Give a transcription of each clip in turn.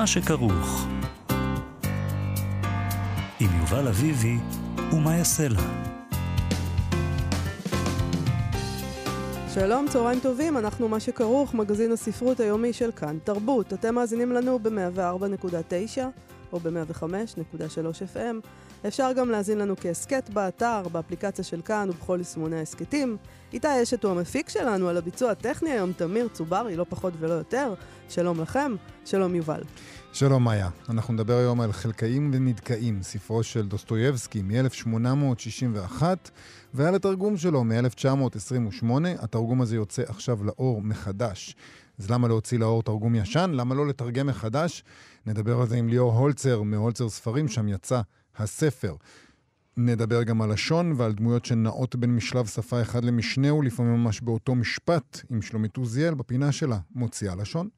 מה שכרוך. עם יובל אביבי ומה יעשה לה. שלום, צהריים טובים, אנחנו מה שכרוך, מגזין הספרות היומי של כאן תרבות. אתם מאזינים לנו ב-104.9 או ב-105.3 FM. אפשר גם להאזין לנו כהסכת באתר, באפליקציה של כאן ובכל יישומוני ההסכתים. איתי אשת הוא המפיק שלנו, על הביצוע הטכני היום תמיר צוברי, לא פחות ולא יותר. שלום לכם, שלום יובל. שלום מאיה, אנחנו נדבר היום על חלקאים ונדכאים, ספרו של דוסטויבסקי מ-1861, ועל התרגום שלו מ-1928. התרגום הזה יוצא עכשיו לאור מחדש. אז למה להוציא לאור תרגום ישן? למה לא לתרגם מחדש? נדבר על זה עם ליאור הולצר מהולצר ספרים, שם יצא הספר. נדבר גם על לשון ועל דמויות שנעות בין משלב שפה אחד למשנהו, לפעמים ממש באותו משפט, עם שלומית עוזיאל בפינה שלה, מוציאה לשון.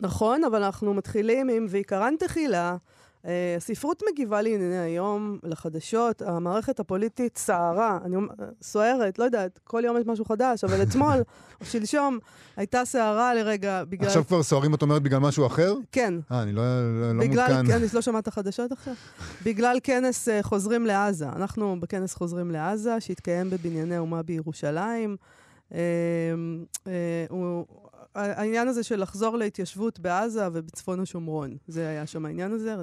נכון, אבל אנחנו מתחילים עם ועיקרן תחילה. אה, הספרות מגיבה לענייני היום, לחדשות, המערכת הפוליטית סערה, אני סוערת, לא יודעת, כל יום יש משהו חדש, אבל אתמול או שלשום הייתה סערה לרגע בגלל... עכשיו כבר סוערים, את אומרת, בגלל משהו אחר? כן. אה, אני לא, לא, לא בגלל, מעודכן. אני לא שמעת חדשות עכשיו? בגלל כנס uh, חוזרים לעזה. אנחנו בכנס חוזרים לעזה, שהתקיים בבנייני האומה בירושלים. אה, אה, הוא... העניין הזה של לחזור להתיישבות בעזה ובצפון השומרון, זה היה שם העניין הזה,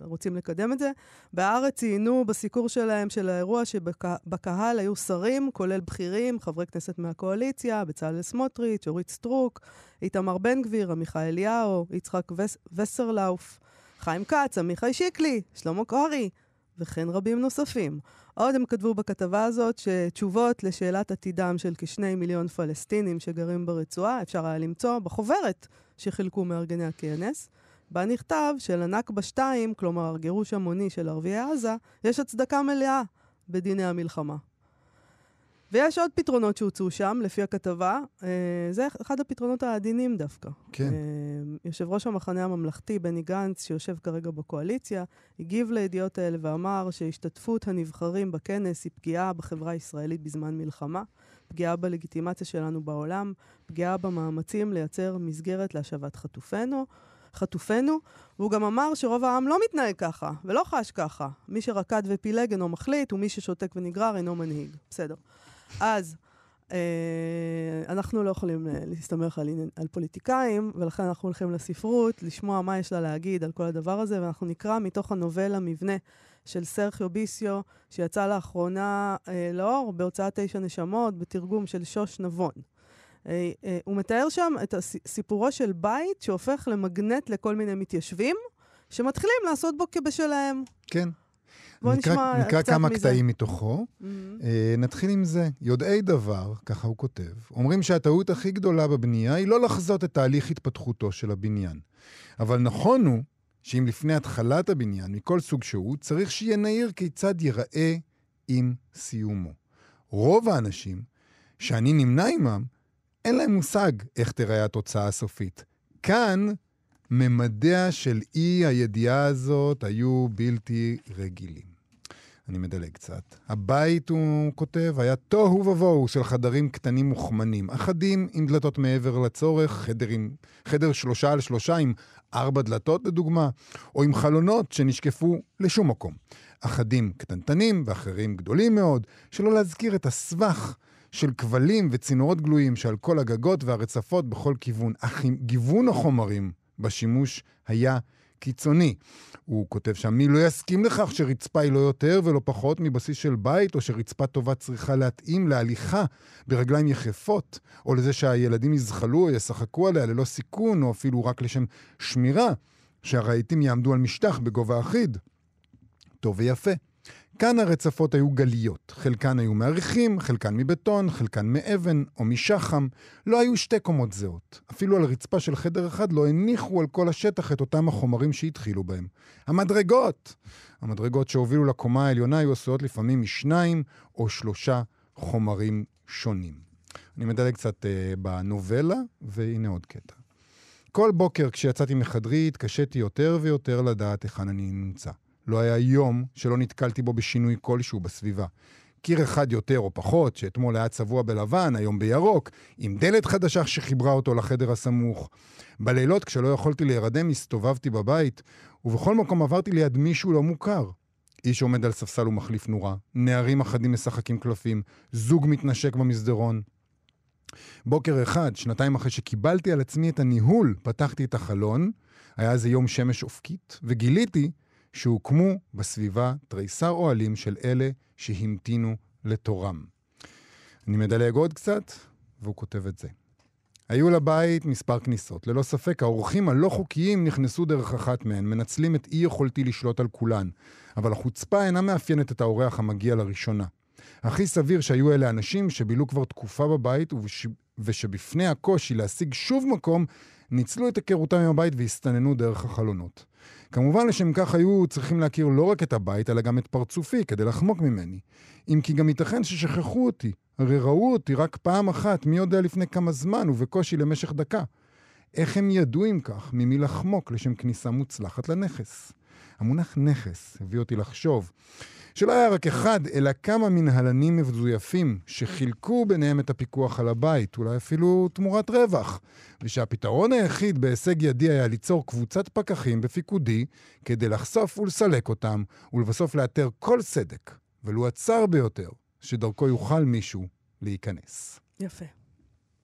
רוצים לקדם את זה. בארץ ציינו בסיקור שלהם של האירוע שבקהל היו שרים, כולל בכירים, חברי כנסת מהקואליציה, בצלאל סמוטריץ', אורית סטרוק, איתמר בן גביר, עמיחי אליהו, יצחק וס, וסרלאוף, חיים כץ, עמיחי שיקלי, שלמה קרעי, וכן רבים נוספים. עוד הם כתבו בכתבה הזאת שתשובות לשאלת עתידם של כשני מיליון פלסטינים שגרים ברצועה אפשר היה למצוא בחוברת שחילקו מארגני הכנס. בה נכתב שלנכבה 2, כלומר גירוש המוני של ערביי עזה, יש הצדקה מלאה בדיני המלחמה. ויש עוד פתרונות שהוצאו שם, לפי הכתבה. אה, זה אחד הפתרונות העדינים דווקא. כן. אה, יושב ראש המחנה הממלכתי, בני גנץ, שיושב כרגע בקואליציה, הגיב לידיעות האלה ואמר שהשתתפות הנבחרים בכנס היא פגיעה בחברה הישראלית בזמן מלחמה, פגיעה בלגיטימציה שלנו בעולם, פגיעה במאמצים לייצר מסגרת להשבת חטופינו. חטופינו, והוא גם אמר שרוב העם לא מתנהג ככה, ולא חש ככה. מי שרקד ופילג אינו מחליט, ומי ששותק ונגרר אינו מנהיג. בסדר. אז אה, אנחנו לא יכולים אה, להסתמך על, על פוליטיקאים, ולכן אנחנו הולכים לספרות, לשמוע מה יש לה להגיד על כל הדבר הזה, ואנחנו נקרא מתוך הנובלה מבנה של סרחיו ביסיו, שיצא לאחרונה אה, לאור בהוצאת תשע נשמות, בתרגום של שוש נבון. אה, אה, הוא מתאר שם את סיפורו של בית שהופך למגנט לכל מיני מתיישבים, שמתחילים לעשות בו כבשלהם. כן. בוא נקרא, נשמע נקרא קצת כמה מזה. קטעים מתוכו. Mm-hmm. Uh, נתחיל עם זה. יודעי דבר, ככה הוא כותב, אומרים שהטעות הכי גדולה בבנייה היא לא לחזות את תהליך התפתחותו של הבניין. אבל נכון הוא שאם לפני התחלת הבניין, מכל סוג שהוא, צריך שיהיה נהיר כיצד ייראה עם סיומו. רוב האנשים, שאני נמנה עמם, אין להם מושג איך תיראה התוצאה הסופית. כאן ממדיה של אי הידיעה הזאת היו בלתי רגילים. אני מדלג קצת. הבית, הוא כותב, היה תוהו ובוהו של חדרים קטנים מוכמנים, אחדים עם דלתות מעבר לצורך, חדר, עם, חדר שלושה על שלושה עם ארבע דלתות לדוגמה, או עם חלונות שנשקפו לשום מקום. אחדים קטנטנים ואחרים גדולים מאוד, שלא להזכיר את הסבך של כבלים וצינורות גלויים שעל כל הגגות והרצפות בכל כיוון. אך גיוון החומרים בשימוש היה קיצוני. הוא כותב שם, מי לא יסכים לכך שרצפה היא לא יותר ולא פחות מבסיס של בית, או שרצפה טובה צריכה להתאים להליכה ברגליים יחפות, או לזה שהילדים יזחלו או ישחקו עליה ללא סיכון, או אפילו רק לשם שמירה, שהרהיטים יעמדו על משטח בגובה אחיד. טוב ויפה. חלקן הרצפות היו גליות, חלקן היו מעריכים, חלקן מבטון, חלקן מאבן או משחם. לא היו שתי קומות זהות. אפילו על רצפה של חדר אחד לא הניחו על כל השטח את אותם החומרים שהתחילו בהם. המדרגות! המדרגות שהובילו לקומה העליונה היו עשויות לפעמים משניים או שלושה חומרים שונים. אני מדלג קצת uh, בנובלה, והנה עוד קטע. כל בוקר כשיצאתי מחדרי התקשיתי יותר ויותר לדעת היכן אני נמצא. לא היה יום שלא נתקלתי בו בשינוי כלשהו בסביבה. קיר אחד יותר או פחות, שאתמול היה צבוע בלבן, היום בירוק, עם דלת חדשה שחיברה אותו לחדר הסמוך. בלילות, כשלא יכולתי להירדם, הסתובבתי בבית, ובכל מקום עברתי ליד מישהו לא מוכר. איש עומד על ספסל ומחליף נורה, נערים אחדים משחקים קלפים, זוג מתנשק במסדרון. בוקר אחד, שנתיים אחרי שקיבלתי על עצמי את הניהול, פתחתי את החלון, היה איזה יום שמש אופקית, וגיליתי שהוקמו בסביבה תריסר אוהלים של אלה שהמתינו לתורם. אני מדלג עוד קצת, והוא כותב את זה. היו לבית מספר כניסות. ללא ספק, האורחים הלא חוקיים נכנסו דרך אחת מהן, מנצלים את אי יכולתי לשלוט על כולן. אבל החוצפה אינה מאפיינת את האורח המגיע לראשונה. הכי סביר שהיו אלה אנשים שבילו כבר תקופה בבית ובש... ושבפני הקושי להשיג שוב מקום, ניצלו את היכרותם עם הבית והסתננו דרך החלונות. כמובן לשם כך היו צריכים להכיר לא רק את הבית, אלא גם את פרצופי, כדי לחמוק ממני. אם כי גם ייתכן ששכחו אותי. הרי ראו אותי רק פעם אחת, מי יודע לפני כמה זמן, ובקושי למשך דקה. איך הם ידעו אם כך ממי לחמוק לשם כניסה מוצלחת לנכס? המונח נכס הביא אותי לחשוב שלא היה רק אחד, אלא כמה מנהלנים מזויפים שחילקו ביניהם את הפיקוח על הבית, אולי אפילו תמורת רווח, ושהפתרון היחיד בהישג ידי היה ליצור קבוצת פקחים בפיקודי כדי לחשוף ולסלק אותם, ולבסוף לאתר כל סדק, ולו הצר ביותר, שדרכו יוכל מישהו להיכנס. יפה.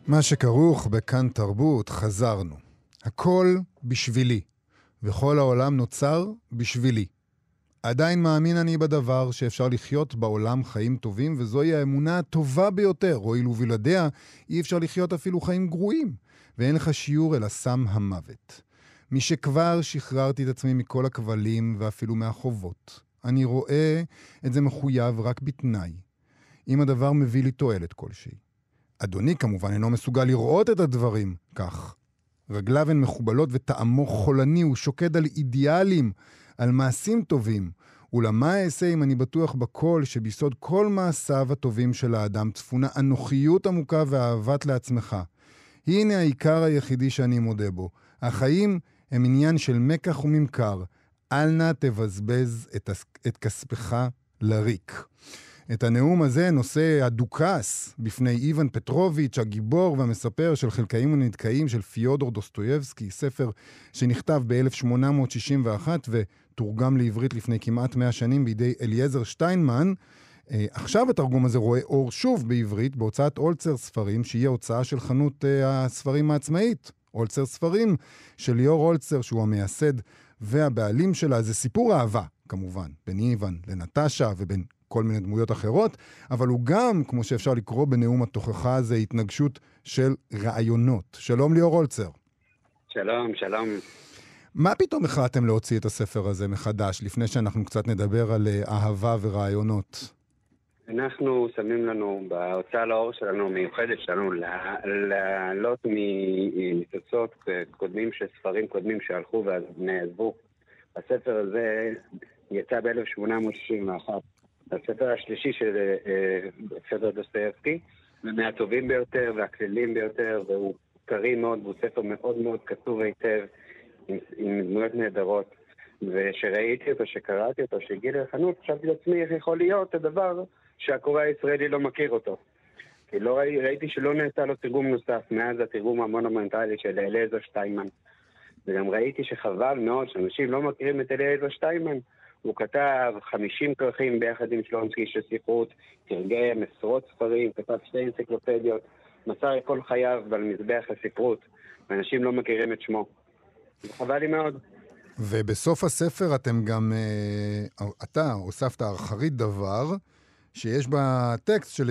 מה שכרוך בכאן תרבות, חזרנו. הכל בשבילי, וכל העולם נוצר בשבילי. עדיין מאמין אני בדבר שאפשר לחיות בעולם חיים טובים, וזוהי האמונה הטובה ביותר, הואיל ובלעדיה אי אפשר לחיות אפילו חיים גרועים, ואין לך שיעור אלא סם המוות. משכבר שחררתי את עצמי מכל הכבלים ואפילו מהחובות. אני רואה את זה מחויב רק בתנאי, אם הדבר מביא לי תועלת כלשהי. אדוני כמובן אינו מסוגל לראות את הדברים כך. רגליו הן מחובלות וטעמו חולני, הוא שוקד על אידיאלים, על מעשים טובים. אולם מה אעשה אם אני בטוח בכל שביסוד כל מעשיו הטובים של האדם צפונה אנוכיות עמוקה ואהבת לעצמך. הנה העיקר היחידי שאני מודה בו. החיים הם עניין של מקח וממכר. אל נא תבזבז את, את כספך לריק. את הנאום הזה נושא הדוכס בפני איוון פטרוביץ', הגיבור והמספר של חלקאים ונתקעים של פיודור דוסטויבסקי, ספר שנכתב ב-1861 ותורגם לעברית לפני כמעט 100 שנים בידי אליעזר שטיינמן. Uh, עכשיו התרגום הזה רואה אור שוב בעברית בהוצאת אולצר ספרים, שהיא ההוצאה של חנות uh, הספרים העצמאית. אולצר ספרים של ליאור אולצר, שהוא המייסד והבעלים שלה. זה סיפור אהבה, כמובן, בין איוון לנטשה ובין כל מיני דמויות אחרות, אבל הוא גם, כמו שאפשר לקרוא בנאום התוכחה הזה, התנגשות של רעיונות. שלום ליאור הולצר. שלום, שלום. מה פתאום החלטתם להוציא את הספר הזה מחדש, לפני שאנחנו קצת נדבר על אה, אהבה ורעיונות? אנחנו שמים לנו, בהוצאה לאור שלנו, המיוחדת שלנו, לעלות מניצוצות קודמים של ספרים קודמים שהלכו ונעזבו. הספר הזה יצא ב-1861. הספר השלישי של ספר אה, דוסטויבסקי, ומהטובים ביותר והכלילים ביותר, והוא קריא מאוד, והוא ספר מאוד מאוד כתוב היטב, עם, עם דמויות נהדרות. וכשראיתי אותו, שקראתי אותו, שהגיע לחנות, חשבתי לעצמי איך יכול להיות הדבר שהקורא הישראלי לא מכיר אותו. כי לא ראי, ראיתי שלא נעשה לו תרגום נוסף מאז התרגום המונומנטלי של אליעזר שטיינמן. וגם ראיתי שחבל מאוד שאנשים לא מכירים את אליעזר שטיינמן. הוא כתב 50 כרכים ביחד עם שלונסקי של ספרות, תרגם עשרות ספרים, כתב שתי אנציקלופדיות, מסר את כל חייו על מזבח הספרות, ואנשים לא מכירים את שמו. חבל לי מאוד. ובסוף הספר אתם גם, אה, אתה הוספת אחרית דבר, שיש בטקסט של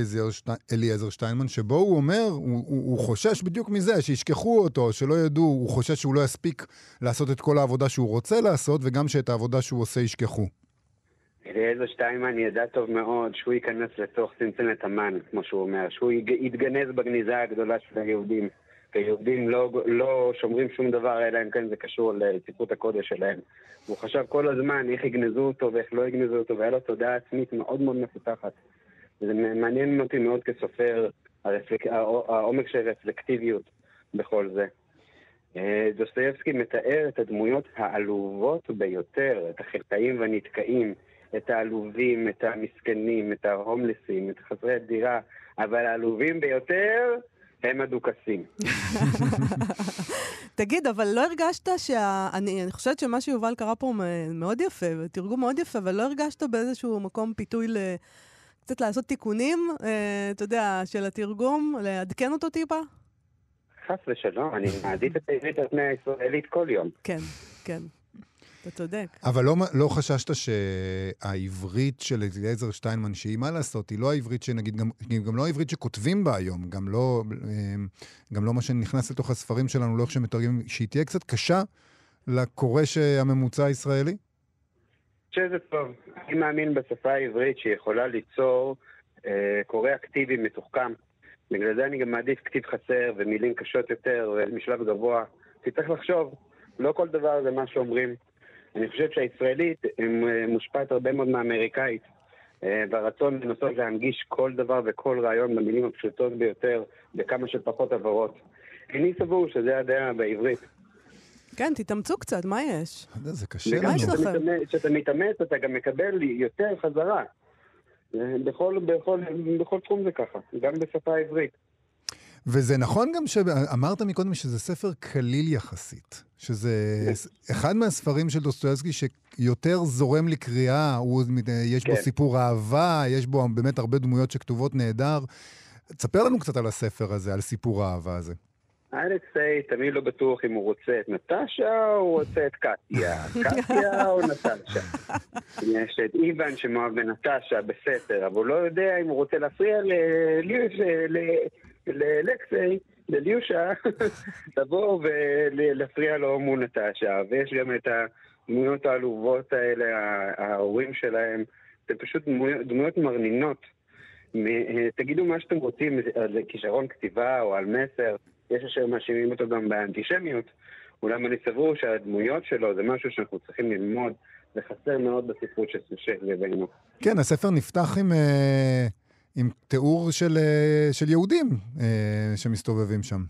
אליעזר שטיינמן, שבו הוא אומר, הוא, הוא, הוא חושש בדיוק מזה, שישכחו אותו, שלא ידעו, הוא חושש שהוא לא יספיק לעשות את כל העבודה שהוא רוצה לעשות, וגם שאת העבודה שהוא עושה ישכחו. אליעזר שטיינמן ידע טוב מאוד שהוא ייכנס לתוך צנצנת המן, כמו שהוא אומר, שהוא יתגנז בגניזה הגדולה של היהודים. כי היהודים לא, לא שומרים שום דבר, אלא אם כן זה קשור לציפות הקודש שלהם. הוא חשב כל הזמן איך יגנזו אותו ואיך לא יגנזו אותו, והיה לו תודעה עצמית מאוד מאוד מפותחת. וזה מעניין אותי מאוד כסופר, הרפלק... העומק של רפלקטיביות בכל זה. אה, דוסטויבסקי מתאר את הדמויות העלובות ביותר, את החטאים והנתקעים, את העלובים, את המסכנים, את ההומלסים, את חסרי הדירה, אבל העלובים ביותר הם הדוכסים. תגיד, אבל לא הרגשת שה... אני, אני חושבת שמה שיובל קרא פה מאוד יפה, תרגום מאוד יפה, אבל לא הרגשת באיזשהו מקום פיתוי ל... קצת לעשות תיקונים, אה, אתה יודע, של התרגום, לעדכן אותו טיפה? חס ושלום, אני מעדיף את העברית על פני הישראלית כל יום. כן, כן. אתה צודק. אבל לא, לא חששת שהעברית של אליעזר שטיינמן, שהיא, מה לעשות, היא לא העברית שנגיד, גם, גם לא העברית שכותבים בה היום, גם לא, אמ, גם לא מה שנכנס לתוך הספרים שלנו, לא איך שמתרגמים, שהיא תהיה קצת קשה לקורא הממוצע הישראלי? שזה טוב. אני מאמין בשפה העברית שיכולה ליצור אה, קורא אקטיבי מתוחכם. בגלל זה אני גם מעדיף כתיב חסר ומילים קשות יותר ומשלב גבוה. כי צריך לחשוב, לא כל דבר זה מה שאומרים. אני חושב שהישראלית אה, מושפעת הרבה מאוד מהאמריקאית, אה, והרצון לנסות להנגיש כל דבר וכל רעיון במילים הפשוטות ביותר, בכמה שפחות עברות. איני סבור שזה הדעה בעברית. כן, תתאמצו קצת, מה יש? זה קשה לנו. כשאתה מתאמץ, אתה גם מקבל יותר חזרה. אה, בכל, בכל, בכל תחום זה ככה, גם בשפה העברית. וזה נכון גם שאמרת מקודם שזה ספר קליל יחסית, שזה אחד מהספרים של דוסטויבסקי שיותר זורם לקריאה, הוא, יש כן. בו סיפור אהבה, יש בו באמת הרבה דמויות שכתובות נהדר. תספר לנו קצת על הספר הזה, על סיפור האהבה הזה. אלכסיי תמיד לא בטוח אם הוא רוצה את נטשה או הוא רוצה את קטיה. קטיה או נטשה. יש את איוון שמאוהב בנטשה בסתר, אבל הוא לא יודע אם הוא רוצה להפריע ללקסיי, לליושה, לבוא ולהפריע לו מול נטשה. ויש גם את הדמויות העלובות האלה, ההורים שלהם, זה פשוט דמויות מרנינות. תגידו מה שאתם רוצים על כישרון כתיבה או על מסר. יש אשר מאשימים אותו גם באנטישמיות, אולם אני סבור שהדמויות שלו זה משהו שאנחנו צריכים ללמוד, זה חסר מאוד בספרות של לבנו. כן, הספר נפתח עם, אה, עם תיאור של, אה, של יהודים אה, שמסתובבים שם.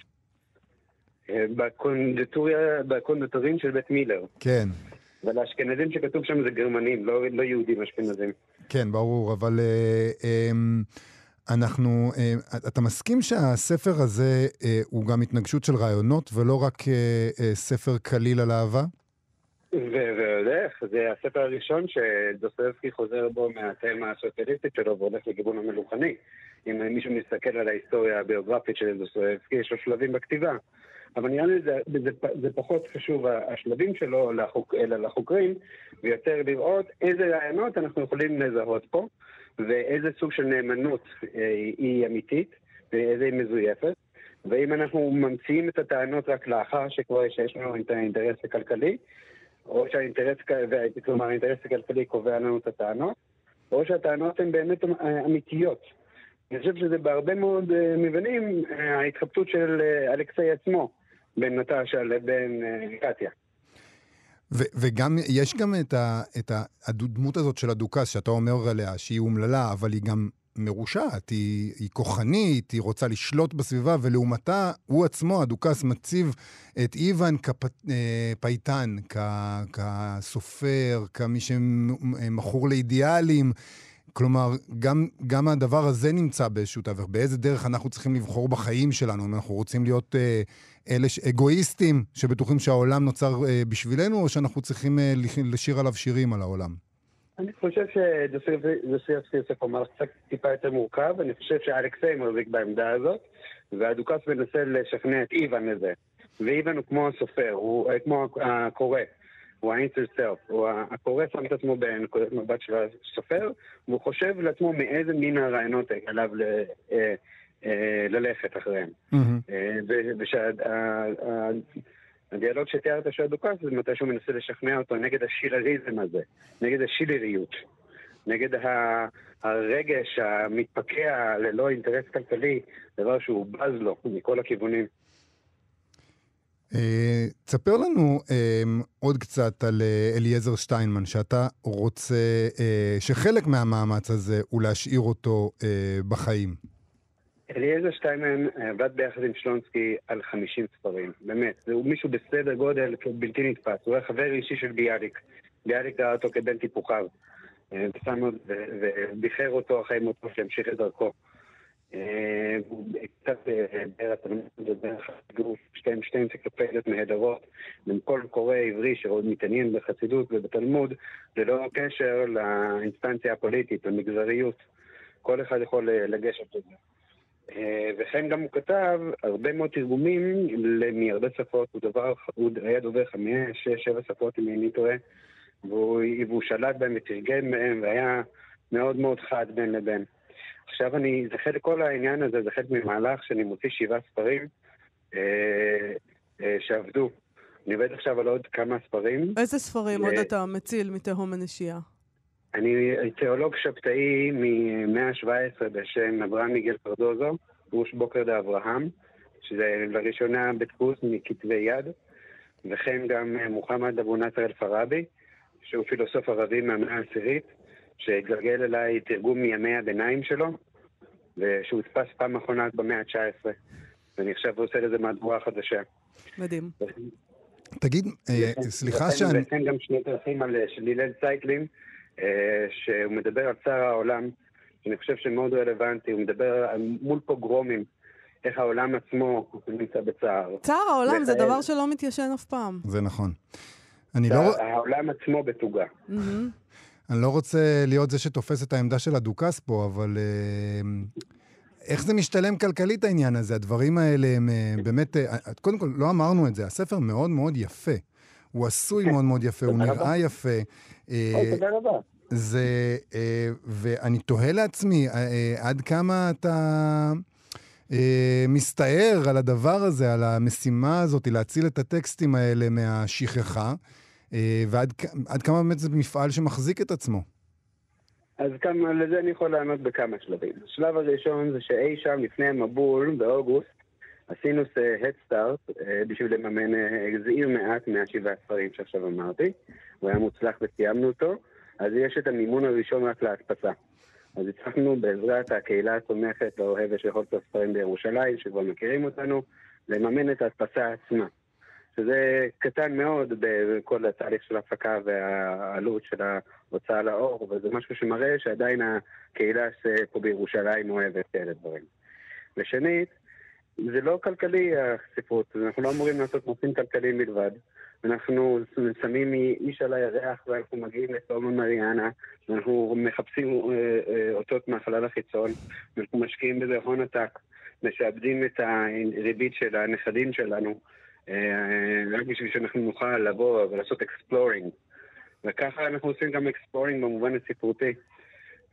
בקונדטורים של בית מילר. כן. אבל האשכנזים שכתוב שם זה גרמנים, לא, לא יהודים אשכנזים. כן, ברור, אבל... אה, אה, אנחנו, אה, אתה מסכים שהספר הזה אה, הוא גם התנגשות של רעיונות ולא רק אה, ספר קליל על אהבה? ועוד איך, זה הספר הראשון שדוסטויבסקי חוזר בו מהתמה הסוציאליסטית שלו והולך לכיוון המלוכני. אם מישהו מסתכל על ההיסטוריה הביוגרפית של דוסטויבסקי, יש לו שלבים בכתיבה. אבל נראה לי זה, זה, זה פחות חשוב השלבים שלו לחוק, אלא לחוקרים, ויותר לראות איזה רעיונות אנחנו יכולים לזהות פה. ואיזה סוג של נאמנות אה, היא אמיתית ואיזה היא מזויפת. ואם אנחנו ממציאים את הטענות רק לאחר שכבר יש לנו את האינטרס הכלכלי, או שהאינטרס, כלומר האינטרס הכלכלי קובע לנו את הטענות, או שהטענות הן באמת אמיתיות. אני חושב שזה בהרבה מאוד אה, מבנים אה, ההתחבטות של אלכסיי עצמו, בין נטשה לבין קטיה. ו- וגם, יש גם את, ה- את הדמות הזאת של הדוכס, שאתה אומר עליה שהיא אומללה, אבל היא גם מרושעת, היא, היא כוחנית, היא רוצה לשלוט בסביבה, ולעומתה, הוא עצמו, הדוכס, מציב את איוון כפייטן, כ- כסופר, כמי שמכור לאידיאלים. כלומר, גם, גם הדבר הזה נמצא באיזשהו תווך. באיזה דרך אנחנו צריכים לבחור בחיים שלנו, אם אנחנו רוצים להיות אה, אלה אגואיסטים, שבטוחים שהעולם נוצר אה, בשבילנו, או שאנחנו צריכים אה, לשיר עליו שירים על העולם? אני חושב שדוסייבסקי יוסף אמר קצת טיפה יותר מורכב, אני חושב שאלכסיי מחזיק בעמדה הזאת, והדוכס מנסה לשכנע את איוון לזה. ואיוון הוא כמו הסופר, הוא אה, כמו הקורא. הוא האינסר סלף, הוא הקורא שם את עצמו בנקודת מבט של הסופר, והוא חושב לעצמו מאיזה מין הרעיונות עליו אה, אה, ללכת אחריהם. אה, והדיאלוג שתיארת של הדוכס זה מתי שהוא מנסה לשכנע אותו נגד השילריזם הזה, נגד השילריות. נגד ה- הרגש המתפקע ללא אינטרס כלכלי, דבר שהוא בז לו מכל הכיוונים. אה, תספר לנו אה, עוד קצת על אה, אליעזר שטיינמן, שאתה רוצה, שחלק מהמאמץ הזה הוא להשאיר אותו בחיים. אליעזר שטיינמן אה, עבד ביחד עם שלונסקי על 50 ספרים, באמת. הוא מישהו בסדר גודל בלתי נתפס. הוא היה חבר אישי של ביאליק. ביאליק ראה אותו כבן טיפוחיו. אה, וביחר אותו אחרי מותו שהמשיך את דרכו. אה, הוא קצת הגוף, שתיהן שתי אנציקלופדיות נהדרות, בין כל קורא עברי שעוד מתעניין בחסידות ובתלמוד, ללא קשר לאינסטנציה הפוליטית, למגזריות. כל אחד יכול לגשת לזה. אה, וכן גם הוא כתב הרבה מאוד תרגומים מהרבה שפות, הוא, דבר, הוא היה דובר חמש, שש, שבע שפות אם איני טועה, והוא, והוא שלט בהם ותרגם בהם והיה מאוד מאוד חד בין לבין. עכשיו אני, זה חלק, כל העניין הזה זה חלק ממהלך שאני מוציא שבעה ספרים אה, אה, שעבדו. אני עובד עכשיו על עוד כמה ספרים. איזה ספרים עוד אה, אתה מציל מתהום הנשייה? אני תיאולוג שבתאי ממאה ה-17 בשם אברהם מיגל פרדוזו, גוש בוקר דאברהם, שזה לראשונה בדפוס מכתבי יד, וכן גם אה, מוחמד אבו נאצר אל-פראבי, שהוא פילוסוף ערבי מהמאה העשירית, שהתגלגל אליי תרגום מימי הביניים שלו, ושהודפס פעם אחרונה במאה ה-19, ואני עכשיו עושה לזה מהדורה חדשה. מדהים. תגיד, אה, סליחה שאני... וכן גם שני דרכים על, של הלל צייקלין, אה, שהוא מדבר על צער העולם, שאני חושב שמאוד רלוונטי, הוא מדבר מול פוגרומים, איך העולם עצמו נמצא בצער. צער העולם זה. דבר שלא מתיישן אף פעם. זה נכון. אני לא, העולם עצמו בתוגה. מהמם. אני לא רוצה להיות זה שתופס את העמדה של הדוכס פה, אבל אה, איך זה משתלם כלכלית העניין הזה? הדברים האלה הם אה, באמת... אה, קודם כל, לא אמרנו את זה, הספר מאוד מאוד יפה. הוא עשוי מאוד מאוד יפה, הוא נראה יפה. אה, תודה רבה. זה... אה, ואני תוהה לעצמי, אה, עד כמה אתה... מסתער על הדבר הזה, על המשימה הזאת, להציל את הטקסטים האלה מהשכחה, ועד כמה באמת זה מפעל שמחזיק את עצמו. אז כמה, לזה אני יכול לענות בכמה שלבים. השלב הראשון זה שאי שם לפני המבול, באוגוסט, עשינו Head Start בשביל לממן, זעיר מעט מהשבעה ספרים שעכשיו אמרתי, הוא היה מוצלח וסיימנו אותו, אז יש את המימון הראשון רק להדפסה. אז הצלחנו בעזרת הקהילה התומכת והאוהבת של חולצות הספרים בירושלים, שכבר מכירים אותנו, לממן את ההדפסה עצמה. שזה קטן מאוד בכל התהליך של ההפקה והעלות של ההוצאה לאור, אבל זה משהו שמראה שעדיין הקהילה פה בירושלים אוהבת כאלה דברים. ושנית, זה לא כלכלי הספרות, אנחנו לא אמורים לעשות נושאים כלכליים בלבד. אנחנו שמים איש על הירח ואנחנו מגיעים לסולמון מריאנה ואנחנו מחפשים אה, אה, אותות מהחלל החיצון ואנחנו משקיעים בזה הון עתק, משעבדים את הריבית של הנכדים שלנו אה, רק בשביל שאנחנו נוכל לבוא ולעשות exploring. וככה אנחנו עושים גם exploring במובן הספרותי.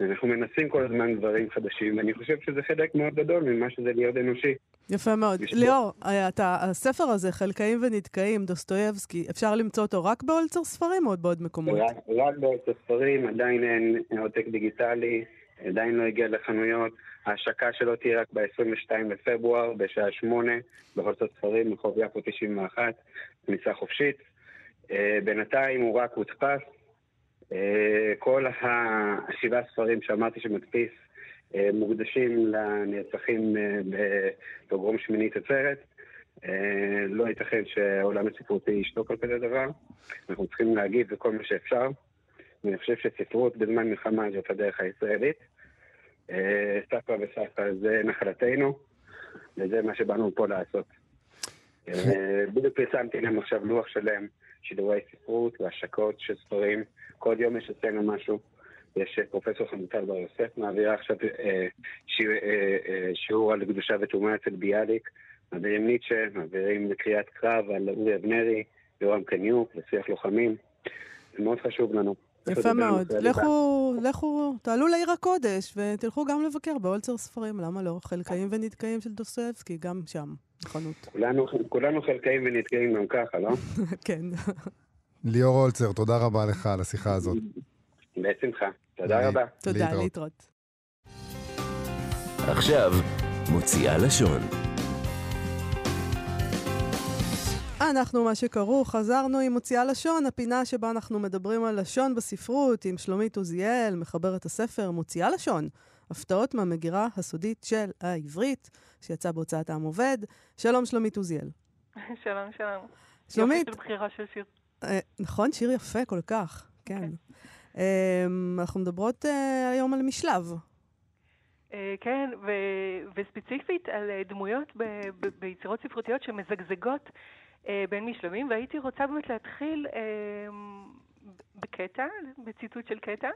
אנחנו מנסים כל הזמן דברים חדשים, ואני חושב שזה חלק מאוד גדול ממה שזה להיות אנושי. יפה מאוד. ליאור, אתה, הספר הזה, חלכאים ונדכאים, דוסטויבסקי, אפשר למצוא אותו רק באולצר ספרים או עוד בעוד מקומות? רק, רק ספרים, עדיין אין עותק דיגיטלי, עדיין לא הגיע לחנויות. ההשקה שלו תהיה רק ב-22 לפברואר, בשעה 8, בחולצות ספרים, רחוב יפו 91, כניסה חופשית. אה, בינתיים הוא רק הודפס. אה, כל השבעה ספרים שאמרתי שמדפיס מוקדשים לנרצחים אה, בפוגרום שמינית עצרת. אה, לא ייתכן שהעולם הספרותי ישתוק על כזה דבר. אנחנו צריכים להגיב בכל מה שאפשר. ואני חושב שספרות בזמן מלחמה זאת הדרך הישראלית. אה, סבתא וסבתא זה נחלתנו, וזה מה שבאנו פה לעשות. אה, בדיוק פרסמתי להם עכשיו לוח שלם, שידורי ספרות והשקות של ספרים. כל יום יש אצלנו משהו. יש אה, פרופסור חמוטל בר יוסף, מעבירה עכשיו אה, שיר, אה, אה, שיעור על קדושה וטומאה אצל ביאליק, מעבירים ניטשה, מעבירים קריאת קרב על אורי אבנרי, יורם קניוק, לשיח לוחמים. זה מאוד חשוב לנו. יפה מאוד. לכו, לכו, תעלו לעיר הקודש ותלכו גם לבקר באולצר ספרים, למה לא? חלקאים ונתקעים של דוסטויבסקי, גם שם, בחנות. כולנו, כולנו חלקאים ונתקעים גם ככה, לא? כן. ליאור אולצר, תודה רבה לך על השיחה הזאת. בשמחה. תודה רבה. תודה, להתראות. עכשיו, מוציאה לשון. אנחנו, מה שכרוך, חזרנו עם מוציאה לשון, הפינה שבה אנחנו מדברים על לשון בספרות, עם שלומית עוזיאל, מחברת הספר מוציאה לשון, הפתעות מהמגירה הסודית של העברית, שיצא בהוצאת העם עובד. שלום, שלומית עוזיאל. שלום, שלום. שלומית, יופי של בחירה של שיר. אה, נכון, שיר יפה כל כך, כן. אה, אנחנו מדברות אה, היום על משלב. אה, כן, ו- וספציפית על אה, דמויות ב- ב- ביצירות ספרותיות שמזגזגות אה, בין משלבים, והייתי רוצה באמת להתחיל אה, בקטע, בציטוט של קטע.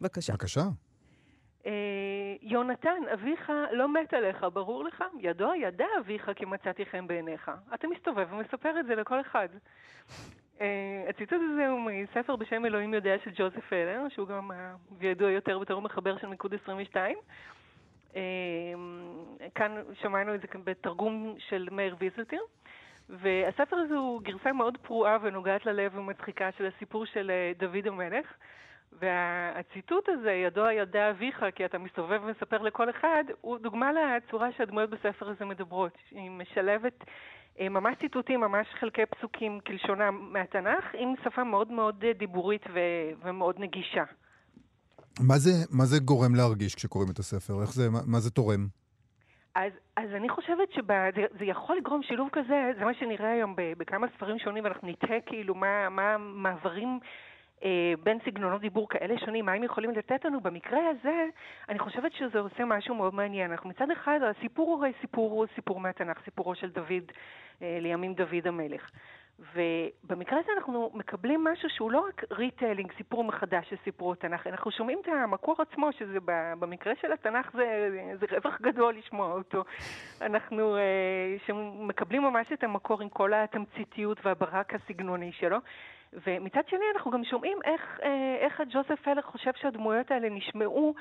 בבקשה. בבקשה. אה, יונתן, אביך לא מת עליך, ברור לך? ידוע ידע אביך כי מצאתי חן בעיניך. אתה מסתובב ומספר את זה לכל אחד. אה, הציטוט הזה הוא מספר בשם אלוהים יודע של ג'וזף אלר, שהוא גם ידוע יותר בתור מחבר של מיקוד 22. אה, כאן שמענו את זה בתרגום של מאיר ויזלטיר. והספר הזה הוא גרסה מאוד פרועה ונוגעת ללב ומצחיקה של הסיפור של אה, דוד המלך. והציטוט הזה, ידוע ידע אביך כי אתה מסתובב ומספר לכל אחד, הוא דוגמה לצורה שהדמויות בספר הזה מדברות. היא משלבת ממש ציטוטים, ממש חלקי פסוקים כלשונם מהתנ"ך, עם שפה מאוד מאוד אה, דיבורית ו- ומאוד נגישה. מה זה, מה זה גורם להרגיש כשקוראים את הספר? איך זה, מה, מה זה תורם? אז, אז אני חושבת שזה יכול לגרום שילוב כזה, זה מה שנראה היום ב- בכמה ספרים שונים, ואנחנו נתהה כאילו מה, מה מעברים אה, בין סגנונות דיבור כאלה שונים, מה הם יכולים לתת לנו. במקרה הזה, אני חושבת שזה עושה משהו מאוד מעניין. אנחנו מצד אחד, הסיפור הוא הרי סיפור, הוא סיפור מהתנ"ך, סיפורו של דוד, אה, לימים דוד המלך. ובמקרה הזה אנחנו מקבלים משהו שהוא לא רק retelling, סיפור מחדש של סיפור התנ"ך, אנחנו שומעים את המקור עצמו, שזה במקרה של התנ"ך זה, זה רווח גדול לשמוע אותו. אנחנו אה, מקבלים ממש את המקור עם כל התמציתיות והברק הסגנוני שלו. ומצד שני אנחנו גם שומעים איך, אה, איך הג'וזף הלר חושב שהדמויות האלה נשמעו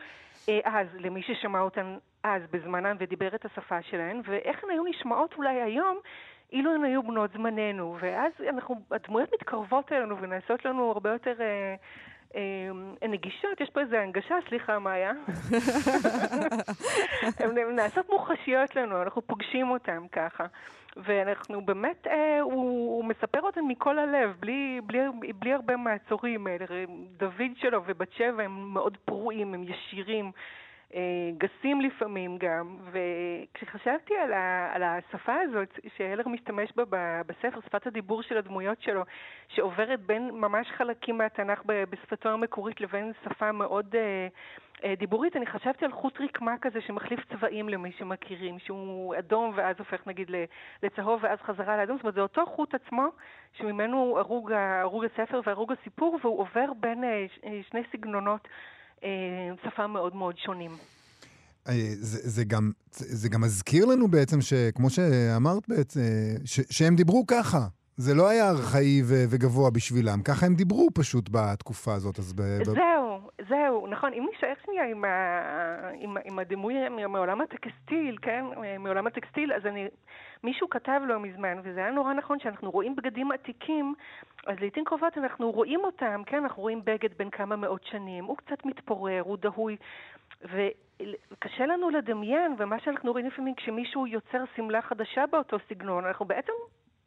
אה, אז, למי ששמע אותן אז בזמנן ודיבר את השפה שלהן, ואיך הן היו נשמעות אולי היום אילו הן היו בנות זמננו. ואז אנחנו, הדמויות מתקרבות אלינו ונעשות לנו הרבה יותר... אה, אה, נגישות, יש פה איזו הנגשה, סליחה, מאיה. הן נעשות מוחשיות לנו, אנחנו פוגשים אותן ככה. ואנחנו באמת, אה, הוא, הוא מספר אותם מכל הלב, בלי, בלי, בלי הרבה מעצורים. אה, דוד שלו ובת שבע הם מאוד פרועים, הם ישירים, גסים לפעמים גם. וכשחשבתי על, ה, על השפה הזאת שהלר משתמש בה בספר, שפת הדיבור של הדמויות שלו, שעוברת בין ממש חלקים מהתנ"ך בשפתו המקורית לבין שפה מאוד... אה, אה, דיבורית, אני חשבתי על חוט רקמה כזה שמחליף צבעים למי שמכירים, שהוא אדום ואז הופך נגיד לצהוב ואז חזרה לאדום, זאת אומרת זה אותו חוט עצמו שממנו הרוג, הרוג הספר והרוג הסיפור והוא עובר בין אה, אה, שני סגנונות אה, שפה מאוד מאוד שונים. אה, זה, זה, גם, זה, גם מזכיר לנו בעצם שכמו שאמרת בעצם, ש, שהם דיברו ככה. זה לא היה ארכאי וגבוה בשבילם, ככה הם דיברו פשוט בתקופה הזאת. אז ב- זהו, זהו, נכון. אם נשאר שנייה עם. עם, עם הדימוי מעולם הטקסטיל, כן? מעולם הטקסטיל, אז אני... מישהו כתב לא מזמן, וזה היה נורא נכון, שאנחנו רואים בגדים עתיקים, אז לעיתים קרובות אנחנו רואים אותם, כן? אנחנו רואים בגד בן כמה מאות שנים, הוא קצת מתפורר, הוא דהוי. וקשה לנו לדמיין, ומה שאנחנו רואים לפעמים כשמישהו יוצר שמלה חדשה באותו סגנון, אנחנו בעצם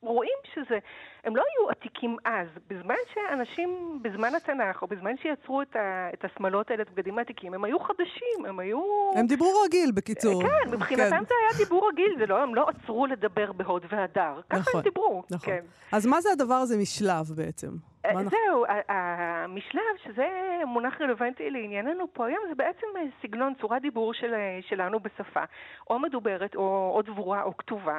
רואים שזה, הם לא היו עתיקים אז. בזמן שאנשים, בזמן התנ"ך, או בזמן שיצרו את, ה, את השמלות האלה, את הבגדים העתיקים, הם היו חדשים, הם היו... הם דיברו רגיל, בקיצור. כן, מבחינתם זה היה דיבור רגיל, זה לא, הם לא עצרו לדבר בהוד והדר. ככה נכון, הם דיברו. נכון. כן. אז מה זה הדבר הזה משלב בעצם? אה, זהו, המשלב, שזה מונח רלוונטי לענייננו פה היום, זה בעצם אה, סגנון, צורת דיבור של, אה, שלנו בשפה, או מדוברת, או, או דבורה, או כתובה.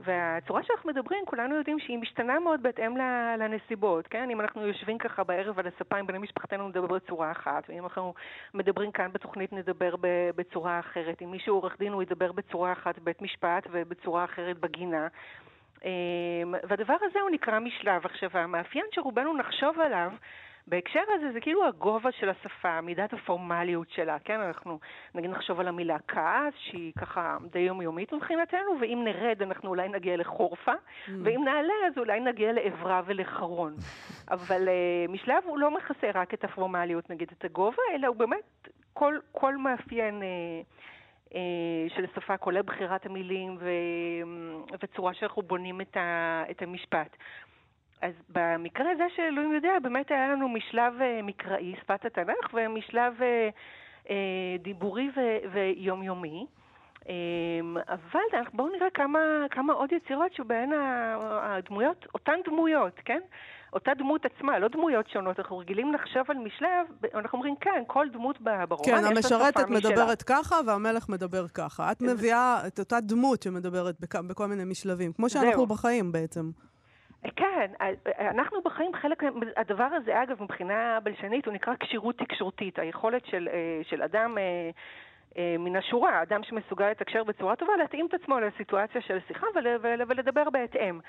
והצורה שאנחנו מדברים, כולנו יודעים שהיא משתנה מאוד בהתאם לנסיבות, כן? אם אנחנו יושבים ככה בערב על הספה עם בני משפחתנו, נדבר בצורה אחת, ואם אנחנו מדברים כאן בתוכנית, נדבר בצורה אחרת. אם מישהו עורך דין, הוא ידבר בצורה אחת בבית משפט ובצורה אחרת בגינה. אמ, והדבר הזה הוא נקרא משלב. עכשיו, המאפיין שרובנו נחשוב עליו בהקשר הזה זה כאילו הגובה של השפה, מידת הפורמליות שלה, כן? אנחנו נגיד נחשוב על המילה כעס, שהיא ככה די יומיומית מבחינתנו, ואם נרד אנחנו אולי נגיע לחורפה, Mm. ואם נעלה אז אולי נגיע לעברה ולחרון. אבל uh, משלב הוא לא מכסה רק את הפורמליות, נגיד את הגובה, אלא הוא באמת כל, כל מאפיין uh, uh, של שפה, כולל בחירת המילים ו, וצורה שאנחנו בונים את, ה, את המשפט. אז במקרה הזה שאלוהים יודע, באמת היה לנו משלב uh, מקראי, שפת התנ"ך, ומשלב uh, uh, דיבורי ו- ויומיומי. אמ, אבל בואו נראה כמה, כמה עוד יצירות שבהן הדמויות, אותן דמויות, כן? אותה דמות עצמה, לא דמויות שונות. אנחנו רגילים לחשוב על משלב, אנחנו אומרים, כן, כל דמות ברומן כן, המשרתת מדברת ככה והמלך מדבר ככה. את מביאה את אותה דמות שמדברת בכ... בכל מיני משלבים, כמו שאנחנו זהו. בחיים בעצם. כן, אנחנו בחיים חלק, הדבר הזה אגב מבחינה בלשנית הוא נקרא כשירות תקשורתית, היכולת של, אה, של אדם אה, אה, מן השורה, אדם שמסוגל לתקשר בצורה טובה, להתאים את עצמו לסיטואציה של שיחה ול, ולדבר בהתאם.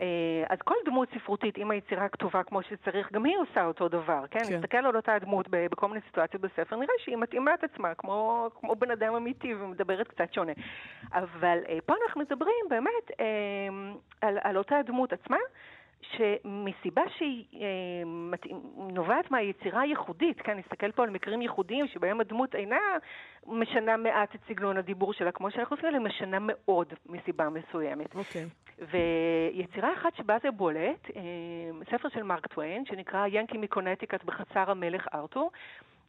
אה, אז כל דמות ספרותית, אם היצירה כתובה כמו שצריך, גם היא עושה אותו דבר, כן? כן. נסתכל על אותה דמות בכל מיני סיטואציות בספר, נראה שהיא מתאימה את עצמה, כמו, כמו בן אדם אמיתי ומדברת קצת שונה. אבל אה, פה אנחנו מדברים באמת על, על אותה דמות עצמה. שמסיבה שהיא אה, נובעת מהיצירה הייחודית, כן, נסתכל פה על מקרים ייחודיים שבהם הדמות אינה משנה מעט את סגנון הדיבור שלה, כמו שאנחנו עושים, אלא משנה מאוד מסיבה מסוימת. אוקיי. Okay. ויצירה אחת שבה זה בולט, אה, ספר של מרק טוויין, שנקרא ינקי מקונטיקט בחצר המלך ארתור,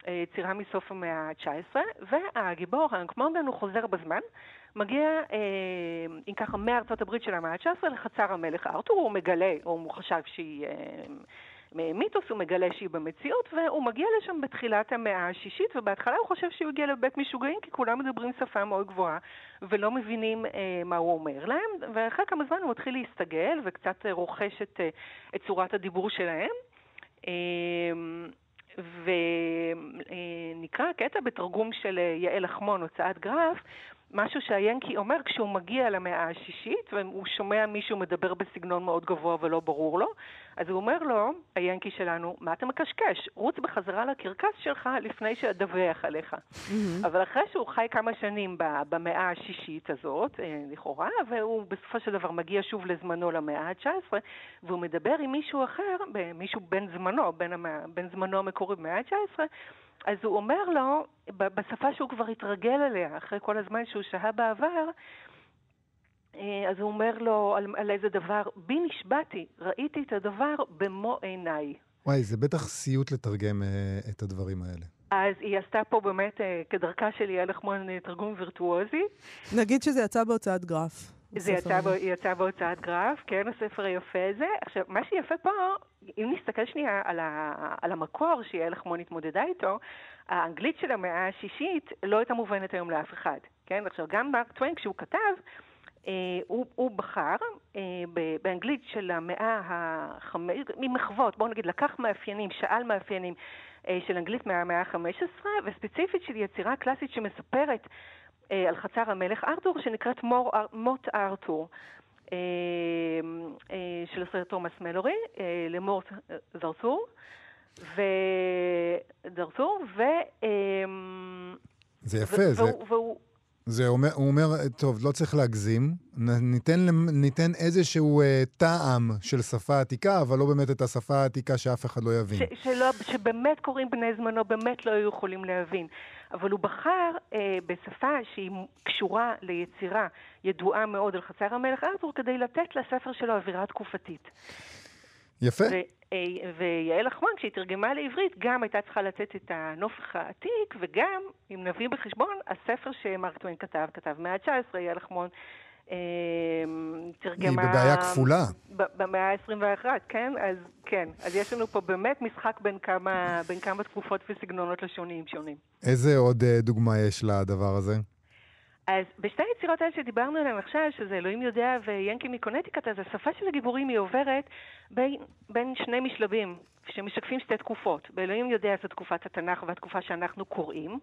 יצירה מסוף המאה ה-19, והגיבור, האנק מורגן, הוא חוזר בזמן. מגיע, אה, אם ככה, מארצות הברית של המאה ה-19 לחצר המלך ארתור, הוא מגלה, או הוא חשב שהיא אה, מיתוס, הוא מגלה שהיא במציאות, והוא מגיע לשם בתחילת המאה השישית, ובהתחלה הוא חושב שהוא הגיע לבית משוגעים, כי כולם מדברים שפה מאוד גבוהה, ולא מבינים אה, מה הוא אומר להם, ואחרי כמה זמן הוא מתחיל להסתגל, וקצת אה, רוכש את, אה, את צורת הדיבור שלהם. אה, ונקרא קטע בתרגום של אה, יעל לחמון, הוצאת גרף, משהו שהיאנקי אומר כשהוא מגיע למאה השישית, והוא שומע מישהו מדבר בסגנון מאוד גבוה ולא ברור לו, אז הוא אומר לו, היאנקי שלנו, מה אתה מקשקש? רוץ בחזרה לקרקס שלך לפני שאדווח עליך. Mm-hmm. אבל אחרי שהוא חי כמה שנים במאה השישית הזאת, אה, לכאורה, והוא בסופו של דבר מגיע שוב לזמנו למאה ה-19, והוא מדבר עם מישהו אחר, מישהו בן זמנו, בן, המאה, בן זמנו המקורי במאה ה-19, אז הוא אומר לו, בשפה שהוא כבר התרגל אליה, אחרי כל הזמן שהוא שהה בעבר, אה, אז הוא אומר לו על, על איזה דבר, בי נשבעתי, ראיתי את הדבר במו עיניי. וואי, זה בטח סיוט לתרגם אה, את הדברים האלה. אז היא עשתה פה באמת, אה, כדרכה של יעל לחמון, תרגום וירטואוזי. נגיד שזה יצא בהוצאת גרף. זה יצא, בו, יצא בהוצאת גרף, כן, הספר היפה הזה. עכשיו, מה שיפה פה, אם נסתכל שנייה על, ה, על המקור שיעל לחמון התמודדה איתו, האנגלית של המאה השישית לא הייתה מובנת היום לאף אחד, כן? עכשיו, גם מרק טוויין, כשהוא כתב, אה, הוא, הוא בחר אה, באנגלית של המאה החמש... ממחוות, בואו נגיד, לקח מאפיינים, שאל מאפיינים אה, של אנגלית מהמאה ה-15, וספציפית של יצירה קלאסית שמספרת על חצר המלך ארתור, שנקראת מור, מוט ארתור. אה, אה, של הסרט תומאס מלורי, אה, למורט זרצור, ודרסור, ו... זה יפה, זה... והוא... זה אומר, הוא אומר, טוב, לא צריך להגזים, ניתן, ניתן איזשהו אה, טעם של שפה עתיקה, אבל לא באמת את השפה העתיקה שאף אחד לא יבין. ש, שלא, שבאמת קוראים בני זמנו, באמת לא היו יכולים להבין. אבל הוא בחר אה, בשפה שהיא קשורה ליצירה ידועה מאוד על חצר המלך ארתור, כדי לתת לספר שלו אווירה תקופתית. יפה. ו, אה, ויעל אחמון, כשהיא תרגמה לעברית, גם הייתה צריכה לתת את הנופח העתיק, וגם, אם נביא בחשבון, הספר שמרק טוויין כתב, כתב מאה ה-19, יעל אחמון תרגמה... היא בבעיה כפולה. במאה ה-21, כן? אז כן. אז יש לנו פה באמת משחק בין כמה, בין כמה תקופות וסגנונות לשוניים שונים. איזה עוד אה, דוגמה יש לדבר הזה? אז בשתי היצירות האלה שדיברנו עליהן עכשיו, שזה אלוהים יודע ויאנקי מקונטיקט, אז השפה של הגיבורים היא עוברת בין, בין שני משלבים שמשקפים שתי תקופות. באלוהים יודע זו תקופת התנ"ך והתקופה שאנחנו קוראים,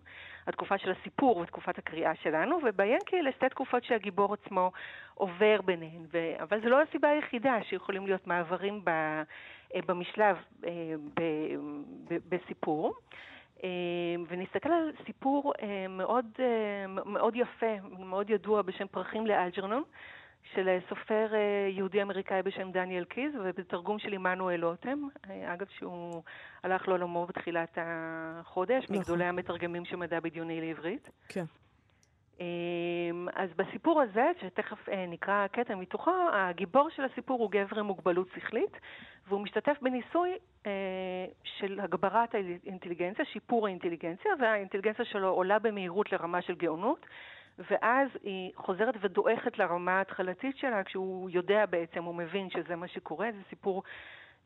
התקופה של הסיפור ותקופת הקריאה שלנו, וביאנקי אלה שתי תקופות שהגיבור עצמו עובר ביניהן. ו... אבל זו לא הסיבה היחידה שיכולים להיות מעברים ב... אה, במשלב אה, ב... ב... בסיפור. אמ, ונסתכל על סיפור אה, מאוד, אה, מאוד יפה, מאוד ידוע בשם פרחים לאלג'רנון, של סופר אה, יהודי-אמריקאי בשם דניאל קיז, ובתרגום של עמנואל לוטם, אה, אגב שהוא הלך לעולמו בתחילת החודש, נכון. מגדולי המתרגמים של מדע בדיוני לעברית. כן. אמ, אז בסיפור הזה, שתכף אה, נקרא קטע מתוכו, הגיבור של הסיפור הוא גבר עם מוגבלות שכלית, והוא משתתף בניסוי אה, של הגברת האינטליגנציה, שיפור האינטליגנציה, והאינטליגנציה שלו עולה במהירות לרמה של גאונות, ואז היא חוזרת ודועכת לרמה ההתחלתית שלה, כשהוא יודע בעצם, הוא מבין שזה מה שקורה, זה סיפור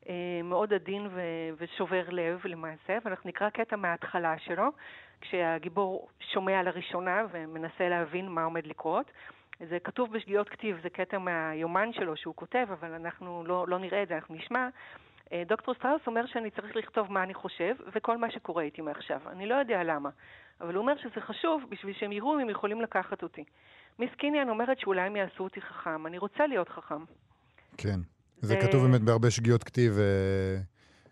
אה, מאוד עדין ושובר לב למעשה, ואנחנו נקרא קטע מההתחלה שלו, כשהגיבור שומע לראשונה ומנסה להבין מה עומד לקרות. זה כתוב בשגיאות כתיב, זה קטע מהיומן שלו שהוא כותב, אבל אנחנו לא, לא נראה את זה, אנחנו נשמע. אה, דוקטור סטראוס אומר שאני צריך לכתוב מה אני חושב וכל מה שקורה איתי מעכשיו. אני לא יודע למה, אבל הוא אומר שזה חשוב בשביל שהם יראו אם הם יכולים לקחת אותי. מיס קיניאן אומרת שאולי הם יעשו אותי חכם, אני רוצה להיות חכם. כן. זה זה- כתוב באמת בהרבה שגיאות כתיב, אה,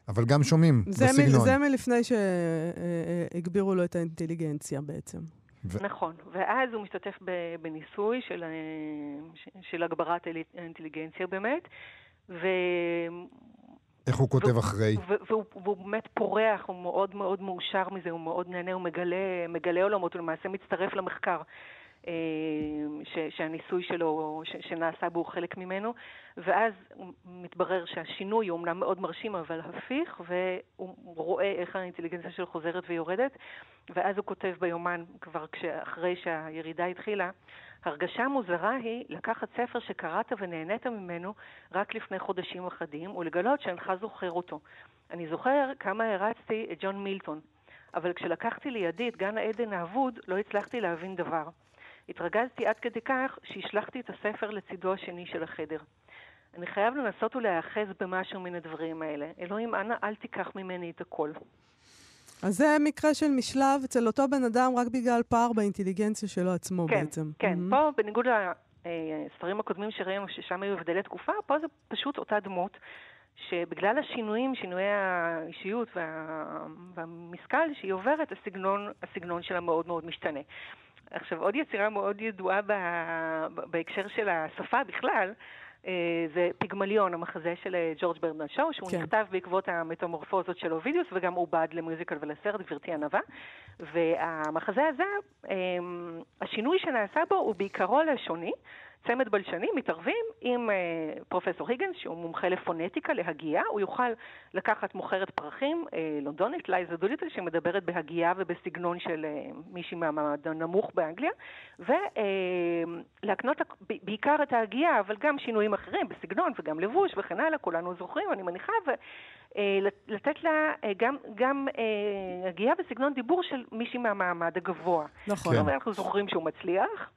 אבל גם שומעים זה, מ- בסגנון. זה מלפני שהגבירו לו את האינטליגנציה בעצם. ו- נכון, ואז הוא משתתף בניסוי של, אה, של הגברת האינ- האינטליגנציה באמת, ו... איך הוא כותב אחרי? ו- והוא, והוא באמת פורח, הוא מאוד מאוד מאושר מזה, הוא מאוד נהנה, הוא מגלה, מגלה עולמות, הוא למעשה מצטרף למחקר ש, שהניסוי שלו, ש, שנעשה בו חלק ממנו, ואז מתברר שהשינוי הוא אומנם מאוד מרשים, אבל הפיך, והוא רואה איך האינטליגנציה שלו חוזרת ויורדת, ואז הוא כותב ביומן, כבר אחרי שהירידה התחילה, הרגשה מוזרה היא לקחת ספר שקראת ונהנית ממנו רק לפני חודשים אחדים, ולגלות שאינך זוכר אותו. אני זוכר כמה הרצתי את ג'ון מילטון, אבל כשלקחתי לידי את גן העדן האבוד, לא הצלחתי להבין דבר. התרגזתי עד כדי כך שהשלכתי את הספר לצידו השני של החדר. אני חייב לנסות ולהיאחז במשהו מן הדברים האלה. אלוהים, אנא אל תיקח ממני את הכל. אז זה מקרה של משלב אצל אותו בן אדם רק בגלל פער באינטליגנציה שלו עצמו כן, בעצם. כן. Mhm. פה, בניגוד לספרים הקודמים שראינו, ששם היו הבדלי תקופה, פה זה פשוט אותה דמות, שבגלל השינויים, שינויי האישיות וה... והמשכל שהיא עוברת, הסגנון, הסגנון שלה מאוד מאוד משתנה. עכשיו, עוד יצירה מאוד ידועה ב... בהקשר של השפה בכלל, אה, זה פיגמליון, המחזה של אה, ג'ורג' ברנד שואו, שהוא כן. נכתב בעקבות המטמורפוזות של אובידיוס וגם עובד למוזיקל ולסרט, גברתי הנאווה. והמחזה הזה, אה, השינוי שנעשה בו הוא בעיקרו לשוני. צמד בלשנים מתערבים עם אה, פרופסור היגינס, שהוא מומחה לפונטיקה, להגייה. הוא יוכל לקחת מוכרת פרחים, אה, לונדונית, לייזה דוליטל, שמדברת בהגייה ובסגנון של אה, מישהי מהמעמד הנמוך באנגליה, ולהקנות בעיקר את ההגייה, אבל גם שינויים אחרים בסגנון וגם לבוש וכן הלאה, כולנו זוכרים, אני מניחה, ולתת לה אה, גם, גם אה, הגייה בסגנון דיבור של מישהי מהמעמד הגבוה. נכון. אנחנו זוכרים שהוא מצליח.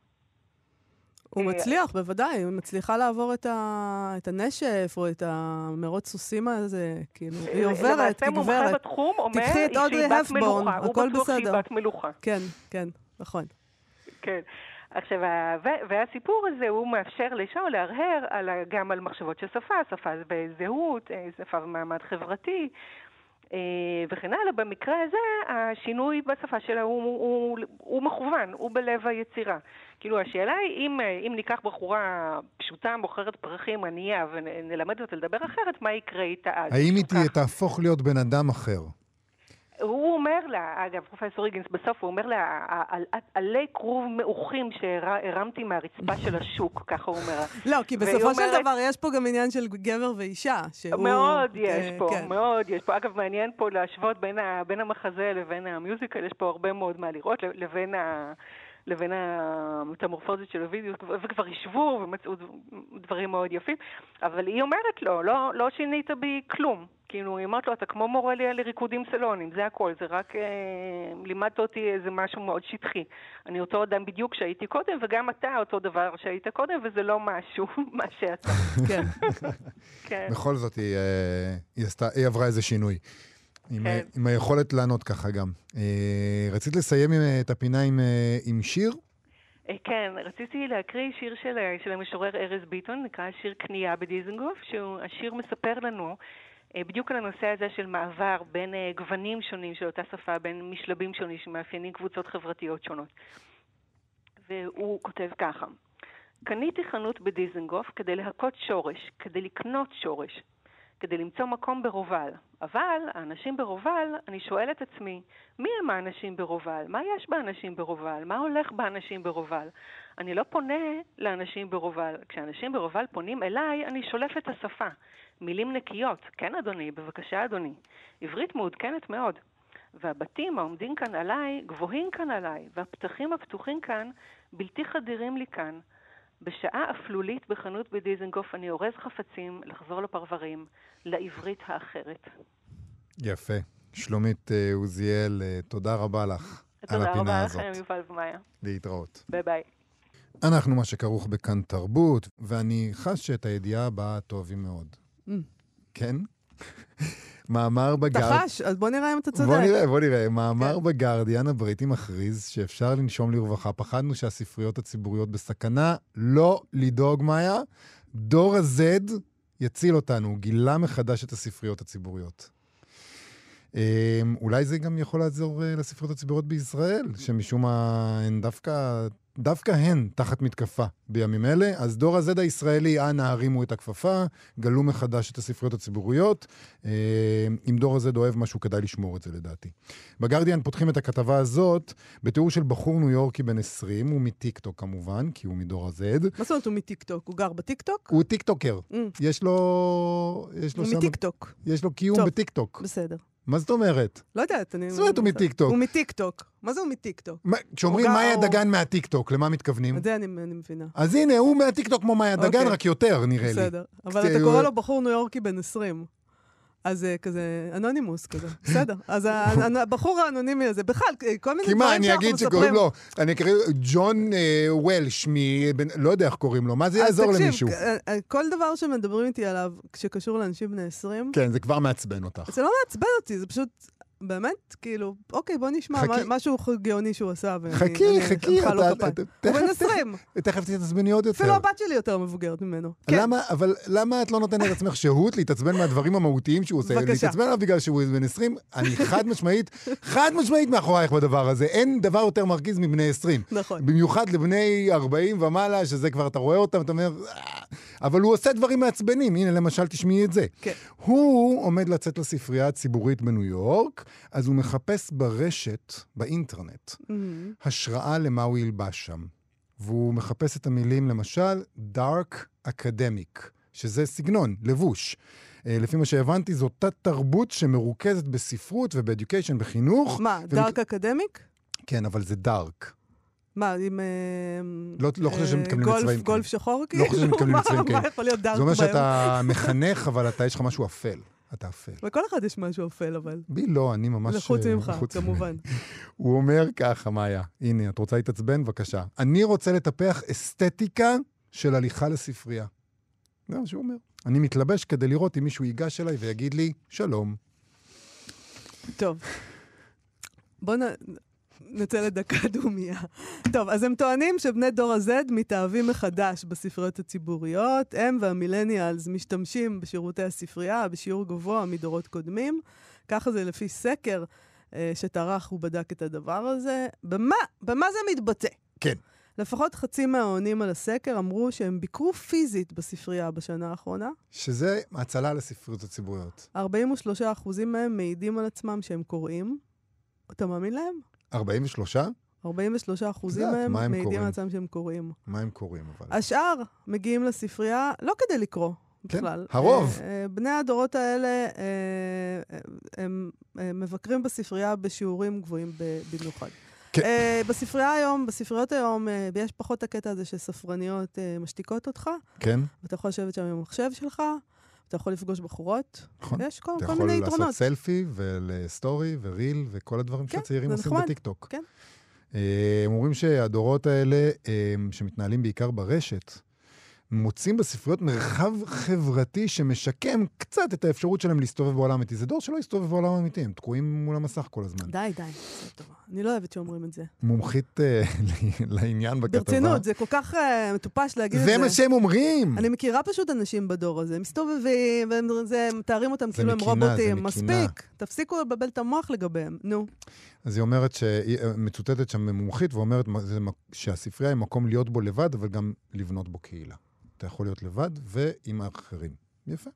הוא אה, מצליח, בוודאי, היא מצליחה לעבור את, ה... את הנשף או את המרוץ סוסים הזה, כאילו, היא עוברת, למעשה מומחה. בתחום אומר תיקחי את אודרי הפבורן, מלוכה. הוא הכל בטוח שהיא בסדר. בת מלוכה. כן, כן, נכון. כן. עכשיו, ו- והסיפור הזה, הוא מאפשר לשאול להרהר על, גם על מחשבות של שפה, שפה וזהות, אה, שפה ומעמד חברתי, וכן הלאה. במקרה הזה, השינוי בשפה שלה הוא, הוא, הוא מכוון, הוא בלב היצירה. כאילו, השאלה היא, אם, אה, אם ניקח בחורה פשוטה, מוכרת פרחים, ענייה, ונלמד אותה לדבר אחרת, מה יקרה איתה אז? האם היא. תהיה- תהפוך להיות בן אדם אחר? הוא אומר לה, אגב, פרופסור היגינס, בסוף הוא אומר לה, "ה- ה- ה- עלי כרוב מעוכים שהרמתי מהרצפה של השוק, ככה הוא אומר. לא, כי בסופו של דבר יש פה גם עניין של גבר ואישה, שהוא... מאוד יש אה, פה, כן. מאוד יש פה. אגב, מעניין פה להשוות בין המחזה לבין המיוזיקל, יש פה הרבה מאוד מה לראות, לבין ה... לבין המטמורפוזית של הווידאו, וכבר השוו ומצאו דברים מאוד יפים, אבל היא אומרת לו, לא, לא שינית בי כלום. כאילו, היא אומרת לו, אתה כמו מורה לי לריקודים סלונים, זה הכל, זה רק אה, לימדת אותי איזה משהו מאוד שטחי. אני אותו אדם בדיוק שהייתי קודם, וגם אתה אותו דבר שהיית קודם, וזה לא משהו, מה שאתה. כן. כן. בכל זאת, היא, אה, היא, עשתה, היא עברה איזה שינוי. עם, כן. עם היכולת לענות ככה גם. אה, רצית לסיים עם, אה, את הפינה עם, אה, עם שיר? כן, רציתי להקריא שיר של, של המשורר ארז ביטון, נקרא שיר קנייה בדיזנגוף, שהשיר מספר לנו בדיוק על הנושא הזה של מעבר בין גוונים שונים של אותה שפה, בין משלבים שונים שמאפיינים קבוצות חברתיות שונות. והוא כותב ככה: קניתי חנות בדיזנגוף כדי להכות שורש, כדי לקנות שורש, כדי למצוא מקום ברובל. אבל האנשים ברובל, אני שואלת עצמי, מי הם האנשים ברובל? מה יש באנשים ברובל? מה הולך באנשים ברובל? אני לא פונה לאנשים ברובל. כשאנשים ברובל פונים אליי, אני שולף את השפה. מילים נקיות. כן, אדוני, בבקשה, אדוני. עברית מעודכנת מאוד. והבתים העומדים כאן עליי, גבוהים כאן עליי, והפתחים הפתוחים כאן, בלתי חדירים לי כאן. בשעה אפלולית בחנות בדיזנגוף אני אורז חפצים לחזור לפרברים, לעברית האחרת. יפה. שלומית אה, עוזיאל, אה, תודה רבה לך על הפינה הזאת. תודה רבה לכם, יובל ומאיה. להתראות. ביי ביי. אנחנו מה שכרוך בכאן תרבות, ואני חש שאת הידיעה הבאה את אוהבים מאוד. Mm. כן? מאמר אתה בגרד... חש? אז בוא נראה אם אתה צודק. בוא נראה, בוא נראה. מאמר כן. בגרדיאן הבריטי מכריז שאפשר לנשום לרווחה. פחדנו שהספריות הציבוריות בסכנה. לא לדאוג, מאיה. דור ה-Z יציל אותנו. הוא גילה מחדש את הספריות הציבוריות. אמ, אולי זה גם יכול לעזור אה, לספריות הציבוריות בישראל, שמשום מה הן דווקא, דווקא הן תחת מתקפה בימים אלה. אז דור ה-Z הישראלי, אנא הרימו את הכפפה, גלו מחדש את הספריות הציבוריות. אמ, אם דור ה-Z אוהב משהו, כדאי לשמור את זה לדעתי. בגרדיאן פותחים את הכתבה הזאת בתיאור של בחור ניו יורקי בן 20, הוא מטיקטוק כמובן, כי הוא מדור ה-Z. מה זאת אומרת הוא מטיקטוק? הוא גר בטיקטוק? הוא טיקטוקר. ממ, יש לו... יש לו הוא שם... מטיקטוק. יש לו קיום טוב. בטיקטוק. בסדר. מה זאת אומרת? לא יודעת, אני... זאת אומרת, הוא מטיקטוק. הוא מטיקטוק. מה זה הוא מטיקטוק? כשאומרים מאיה דגן מהטיקטוק, למה מתכוונים? את זה אני מבינה. אז הנה, הוא מהטיקטוק כמו מאיה דגן, אוקיי. רק יותר, נראה לי. בסדר. אבל אתה קורא לו בחור ניו יורקי בן 20. אז זה כזה anonymous כזה, בסדר. אז הבחור האנונימי הזה, בכלל, כל מיני כי מה, דברים אני שאנחנו אגיד מספרים. שקוראים לו, אני אקריא ג'ון אה, וולש, לא יודע איך קוראים לו, מה זה יעזור אז למישהו? תקשיב, אה, אה, כל דבר שמדברים איתי עליו שקשור לאנשים בני 20, כן, זה כבר מעצבן אותך. זה לא מעצבן אותי, זה פשוט, באמת, כאילו, אוקיי, בוא נשמע חכי. מה- משהו גאוני שהוא עשה, ואני חכי, אני חכי, אתה- כפיים. אתה- הוא בן תכף- 20, תכף תתעצבני עוד יותר. אפילו הבת שלי יותר מבוגרת ממנו. כן, למה, אבל למה את לא נותנת לעצמך שהות להתעצבן מהדברים המהותיים שהוא עושה? בבקשה. להתעצבן עליו בגלל שהוא בן 20? אני חד משמעית, חד משמעית מאחורייך בדבר הזה. אין דבר יותר מרגיז מבני 20. נכון. במיוחד לבני 40 ומעלה, שזה כבר, אתה רואה אותם, אתה אומר, "אה", אבל הוא עושה דברים מעצבנים. הנה, למשל, תשמעי את זה. כן. הוא עומד לצאת לספרייה הציבורית בניו יורק, אז הוא מחפש ברשת, באינטרנט, מהמם. השראה למה הוא ילבש שם. והוא מחפש את המילים, למשל, Dark Academic, שזה סגנון, לבוש. אה, לפי מה שהבנתי, זו תת-תרבות שמרוכזת בספרות ובאדיוקיישן, בחינוך. מה, דארק אקדמיק? כן, אבל זה דארק. מה, עם... אה, לא- לא חושב שהם אה, מתכוונים גולף- לצבעים גולף כאלה. שחור לא כאילו? חושב שהם מתכוונים לצבעים כאלה. מה יכול להיות דארק זה אומר בהם? שאתה מחנך, אבל אתה, יש לך משהו אפל. אתה אפל. לכל אחד יש משהו אפל, אבל. בי לא, אני ממש... לחוץ אה, ממך, כמובן. הוא אומר ככה, מאיה, הנה, את רוצה להתעצבן? בבקשה. אני רוצה לטפח אסתטיקה של הליכה לספרייה. זה מה שהוא אומר. אני מתלבש כדי לראות אם מישהו ייגש אליי ויגיד לי, שלום. טוב. בואו נ... נצא לדקה דומייה. טוב, אז הם טוענים שבני דור ה-Z מתאהבים מחדש בספריות הציבוריות. הם והמילניאלס משתמשים בשירותי הספרייה בשיעור גבוה מדורות קודמים. ככה זה לפי סקר אה, שטרח ובדק את הדבר הזה. במה, במה זה מתבטא? כן. לפחות חצי מהעונים על הסקר אמרו שהם ביקרו פיזית בספרייה בשנה האחרונה. שזה הצלה לספריות הציבוריות. 43% מהם מעידים על עצמם שהם קוראים. אתה מאמין להם? 43? 43 אחוזים מהם מה הם מעידים? על עצמם שהם קוראים. מה הם קוראים אבל? השאר מגיעים לספרייה לא כדי לקרוא כן, בכלל. הרוב. אה, אה, בני הדורות האלה, אה, הם מבקרים בספרייה בשיעורים גבוהים במיוחד. כן. אה, בספרייה היום, בספריות היום, אה, יש פחות הקטע הזה שספרניות אה, משתיקות אותך, כן? ואתה יכול לשבת שם עם המחשב שלך, אתה יכול לפגוש בחורות. נכון. יש כל, אתה כל יכול מיני לעשות יתרונות. סלפי ולסטורי וריל וכל הדברים כן, שהצעירים עושים. בטיקטוק. כן. אה, הם אומרים שהדורות האלה, אה, שמתנהלים בעיקר ברשת, מוצאים בספריות מרחב חברתי שמשקם קצת את האפשרות שלהם להסתובב בעולם אמיתי. זה דור שלא יסתובב בעולם אמיתי, הם תקועים מול המסך כל הזמן. די, די, זה טוב. אני לא אוהבת שאומרים את זה. מומחית אה, לעניין בכתבה. ברצינות, זה כל כך אה, מטופש להגיד את זה. זה מה שהם אומרים! אני מכירה פשוט אנשים בדור הזה, הם מסתובבים, והם מתארים אותם כאילו הם רובוטים. מספיק, תפסיקו לבלבל את המוח לגביהם, נו. אז היא אומרת, אה, מצוטטת שם ממומחית, ואומרת שהספרייה היא מקום להיות בו לבד, אבל גם לבנות בו קהילה. אתה יכול להיות לבד ועם האחרים. יפה.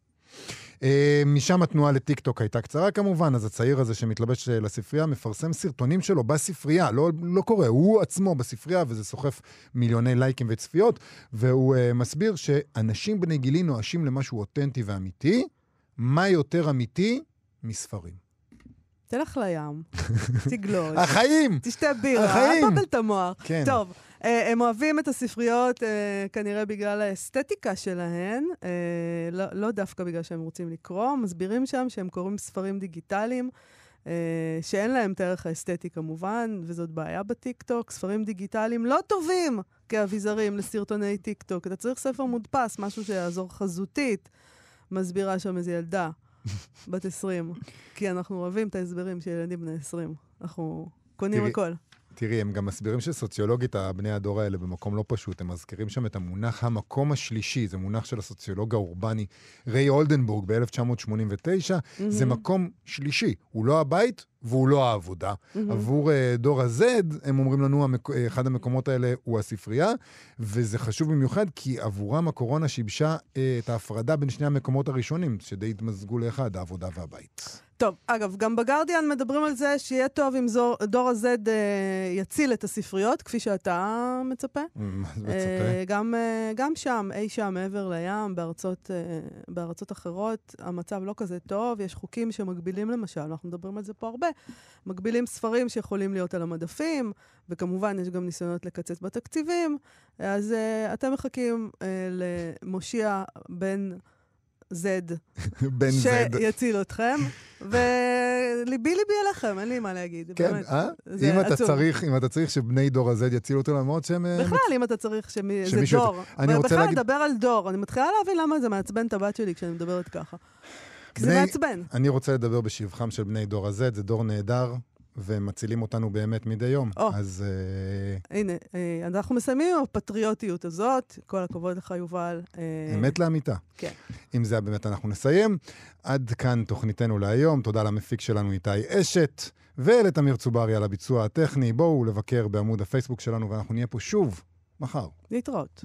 אה, משם התנועה לטיקטוק הייתה קצרה כמובן, אז הצעיר הזה שמתלבש אה, לספרייה מפרסם סרטונים שלו בספרייה, לא, לא קורה, הוא עצמו בספרייה, וזה סוחף מיליוני לייקים וצפיות, והוא uh, מסביר שאנשים בני גילי נואשים למשהו אותנטי ואמיתי, מה יותר אמיתי מספרים. תלך לים, תגלוש, החיים! תשתה בירה, תבלבל את המוח. כן. טוב, הם אוהבים את הספריות אה, כנראה בגלל האסתטיקה שלהן, אה, לא, לא דווקא בגלל שהם רוצים לקרוא, מסבירים שם שהם קוראים ספרים דיגיטליים. אה, שאין להם את הערך האסתטי כמובן, וזאת בעיה בטיקטוק. ספרים דיגיטליים לא טובים כאביזרים לסרטוני טיקטוק. אתה צריך ספר מודפס, משהו שיעזור חזותית. מסבירה שם איזו ילדה בת 20, כי אנחנו אוהבים את ההסברים של ילדים בני 20. אנחנו קונים תראי, הכל. תראי, הם גם מסבירים שסוציולוגית, הבני הדור האלה במקום לא פשוט, הם מזכירים שם את המונח המקום השלישי, זה מונח של הסוציולוג האורבני ריי אולדנבורג ב-1989, זה מקום שלישי, הוא לא הבית והוא לא העבודה. עבור uh, דור ה-Z, הם אומרים לנו, המק... אה, אחד המקומות האלה הוא הספרייה, וזה חשוב במיוחד כי עבורם הקורונה שיבשה uh, את ההפרדה בין שני המקומות הראשונים, שדי התמזגו לאחד, העבודה והבית. טוב, אגב, גם בגרדיאן מדברים על זה שיהיה טוב אם זור, דור ה-Z אה, יציל את הספריות, כפי שאתה מצפה. מה זה אה, מצפה? גם, אה, גם שם, אי שם מעבר לים, בארצות, אה, בארצות אחרות, המצב לא כזה טוב. יש חוקים שמגבילים למשל, אנחנו מדברים על זה פה הרבה, מגבילים ספרים שיכולים להיות על המדפים, וכמובן יש גם ניסיונות לקצץ בתקציבים. אז אה, אתם מחכים אה, למושיע בן Z, בן זד. שיציל אתכם, וליבי ליבי אליכם, אין לי מה להגיד. כן, באמת. אה? אם אתה עצוב. צריך, אם אתה צריך שבני דור ה-Z יצילו אותו למרות שהם... אה, בכלל, אם אתה צריך שמי... זה דור. אני רוצה בכלל, להגיד- לדבר על דור. אני מתחילה להבין למה זה מעצבן את הבת שלי כשאני מדברת ככה. כי זה מעצבן. אני רוצה לדבר בשבחם של בני דור ה-Z, זה דור נהדר, והם מצילים אותנו באמת מדי יום. או. אז אה, הנה, אה, אנחנו מסיימים עם הפטריוטיות הזאת. כל הכבוד לך, יובל. אה, אמת לאמיתה. כן. עם זה באמת אנחנו נסיים. עד כאן תוכניתנו להיום. תודה למפיק שלנו איתי אשת, ולתמיר צוברי על הביצוע הטכני. בואו לבקר בעמוד הפייסבוק שלנו, ואנחנו נהיה פה שוב מחר. להתראות.